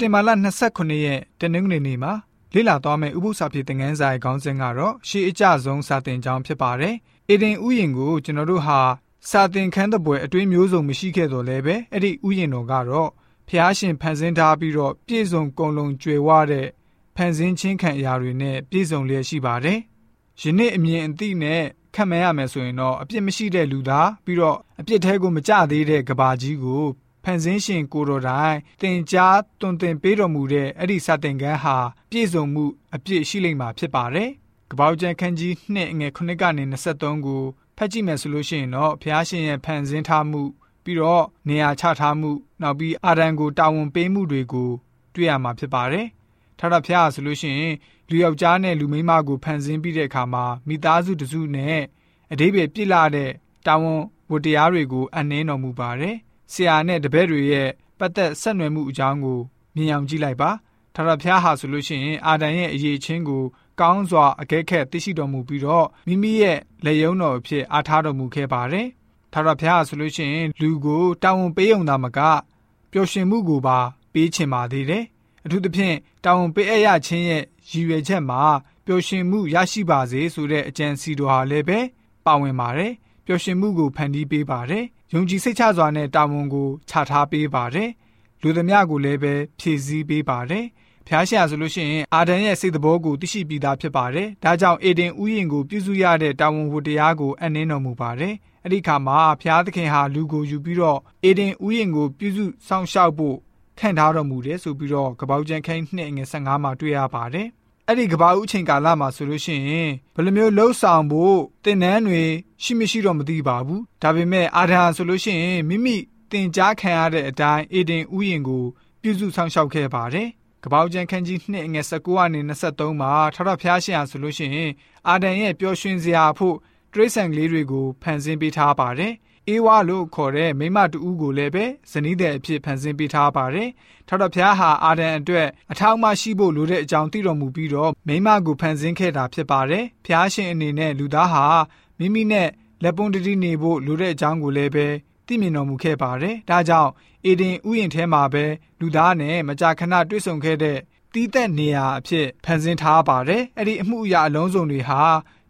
တင်ဘာလ29ရက်တနင်္ဂနွေနေ့မှာလေ့လာသွားမယ့်ဥပုသ္စာဖြစ်တဲ့ငန်းစာရဲ့ခေါင်းစဉ်ကတော့ရှေးအကြဆုံးစာတင်ကြောင်းဖြစ်ပါတယ်။အေဒင်ဥယျင်ကိုကျွန်တော်တို့ဟာစာတင်ခန်းတဲ့ပွဲအတွင်းမျိုးစုံမရှိခဲ့တော့လည်းပဲအဲ့ဒီဥယျင်တော်ကတော့ဖျားရှင်ဖန်ဆင်းထားပြီးတော့ပြည့်စုံကုန်လုံးကြွယ်ဝတဲ့ဖန်ဆင်းခြင်းခံအရာတွေနဲ့ပြည့်စုံလျက်ရှိပါတယ်။ယနေ့အမြင်အသိနဲ့ခံမရမယ်ဆိုရင်တော့အပြစ်မရှိတဲ့လူသားပြီးတော့အပြစ်ထဲကိုမကြသေးတဲ့ကဘာကြီးကိုဖ န်ဆင်းရှင်ကိုတော်တိုင်တင်ကြားတွင်တင်ပေးတော်မူတဲ့အဲ့ဒီစာတင်ကန်းဟာပြည့်စုံမှုအပြည့်ရှိလိမ့်မှာဖြစ်ပါတယ်။ကပောက်ကျန်ခန်းကြီး2ငွေ9ကနေ23ကိုဖတ်ကြည့်မယ်ဆိုလို့ရှိရင်တော့ဖျားရှင်ရဲ့ဖန်ဆင်းထားမှုပြီးတော့နေရာချထားမှုနောက်ပြီးအာဒံကိုတာဝန်ပေးမှုတွေကိုတွေ့ရမှာဖြစ်ပါတယ်။ထာဝရဘုရားဆိုလို့ရှိရင်လူယောက်ျားနဲ့လူမိန်းမကိုဖန်ဆင်းပြီးတဲ့အခါမှာမိသားစုတစုနဲ့အတိပ္ပယ်ပြစ်လာတဲ့တာဝန်ဝတ္တရားတွေကိုအနှင်းတော်မူပါတယ်။ ဆရာနဲ့တပည့်တွေရဲ့ပတ်သက်ဆက်နွယ်မှုအကြောင်းကိုမြင်အောင်ကြည့်လိုက်ပါထာဝရဘုရားဟာဆိုလို့ရှိရင်အာဒံရဲ့အရေးချင်းကိုကောင်းစွာအကဲခက်သိရှိတော်မူပြီးတော့မိမိရဲ့လက်ယုံတော်အဖြစ်အားထားတော်မူခဲ့ပါတယ်ထာဝရဘုရားဆိုလို့ရှိရင်လူကိုတာဝန်ပေးုံသာမကပျော်ရွှင်မှုကိုပါပေးချင်ပါသေးတယ်အထူးသဖြင့်တာဝန်ပေးအပ်ရခြင်းရဲ့ရည်ရွယ်ချက်မှာပျော်ရွှင်မှုရရှိပါစေဆိုတဲ့အကြံစီတော်ဟာလည်းပဲပါဝင်ပါတယ်ပျော်ရွှင်မှုကိုဖန်တီးပေးပါတယ် ယုံကြည်စိတ်ချစွာနဲ့တာဝန်ကိုချထားပေးပါတယ်။လူသမျှကိုလည်းပဲဖြည့်ဆည်းပေးပါတယ်။ဖျားရှာဆိုလို့ရှိရင်အာဒံရဲ့စိတ်သဘောကိုသိရှိပြီးသားဖြစ်ပါတယ်။ဒါကြောင့်အေဒင်ဥယျင်ကိုပြုစုရတဲ့တာဝန်ဝတ္တရားကိုအနှင်းတော်မူပါတယ်။အဲ့ဒီခါမှာဖျားသခင်ဟာလူကိုယူပြီးတော့အေဒင်ဥယျင်ကိုပြုစုစောင့်ရှောက်ဖို့ခန့်ထားတော်မူတယ်ဆိုပြီးတော့ကပောက်ကျန်ခိုင်းနှစ်ငွေ15မှာတွေ့ရပါတယ်။ အဲ့ဒီကဘာဦးချိန်ကာလမှာဆိုလို့ရှိရင်ဘယ်လိုမျိုးလှုပ်ဆောင်ဖို့တင်နန်းတွေရှိမရှိတော့မသိပါဘူးဒါပေမဲ့အာဒံဆိုလို့ရှိရင်မိမိတင်ကြားခံရတဲ့အတိုင်းအေဒင်ဥယျင်ကိုပြုစုဆောင်ရှောက်ခဲ့ပါတယ်ကပောက်ကျန်ခန်းကြီး2ငွေ19ကနေ23မှာထထဖျားရှင်ဟာဆိုလို့ရှိရင်အာဒံရဲ့ပျော်ရွှင်စရာဖို့တရိษံကလေးတွေကိုဖန်ဆင်းပေးထားပါတယ် အေးဝါလို့ခေါ်တဲ့မိမတူဦးကိုလည်းပဲဇနီးတဲ့အဖြစ်ဖန်ဆင်းပေးထားပါတယ်။ထောက်တော်ဖျားဟာအာဒံအတွက်အထောက်အမရှိဖို့လိုတဲ့အကြောင်းသိတော်မူပြီးတော့မိမကိုဖန်ဆင်းခဲ့တာဖြစ်ပါတယ်။ဖျားရှင်အနေနဲ့လူသားဟာမိမိနဲ့လက်ပွန်းတတိနေဖို့လိုတဲ့အကြောင်းကိုလည်းပဲသိမြင်တော်မူခဲ့ပါတယ်။ဒါကြောင့်အေဒင်ဥယျာဉ်ထဲမှာပဲလူသားနဲ့မကြာခဏတွေ့ဆုံခဲ့တဲ့တီးသက်နေရာအဖြစ်ဖန်ဆင်းထားပါတယ်။အဲ့ဒီအမှုအရာအလုံးစုံတွေဟာ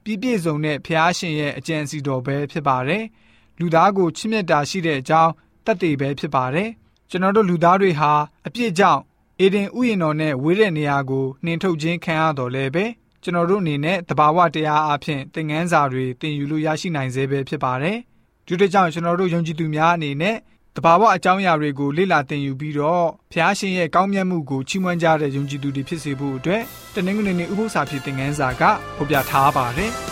ပြည့်ပြည့်စုံတဲ့ဖျားရှင်ရဲ့အကြံစီတော်ပဲဖြစ်ပါတယ်။ လူသားကိုချစ်မြတ်တာရှိတဲ့အကြောင်းတတ်သိပဲဖြစ်ပါတယ်။ကျွန်တော်တို့လူသားတွေဟာအပြစ်ကြောင့်အေဒင်ဥယျာဉ်တော်နဲ့ဝေးတဲ့နေရာကိုနှင်ထုတ်ခြင်းခံရတော်လဲပဲကျွန်တော်တို့အနေနဲ့တဘာဝတရားအဖြစ်သင်ငန်းစာတွေသင်ယူလို့ရရှိနိုင်စေပဲဖြစ်ပါတယ်။ဒီတဲ့ကြောင့်ကျွန်တော်တို့ယုံကြည်သူများအနေနဲ့တဘာဝအကြောင်းအရာတွေကိုလေ့လာသင်ယူပြီးတော့ဖျားရှင်ရဲ့ကောင်းမြတ်မှုကိုချီးမွမ်းကြတဲ့ယုံကြည်သူတွေဖြစ်စေဖို့အတွက်တနင်္ဂနွေနေ့ဥပုသ္စာဖြစ်သင်ခန်းစာကဖော်ပြထားပါတယ်။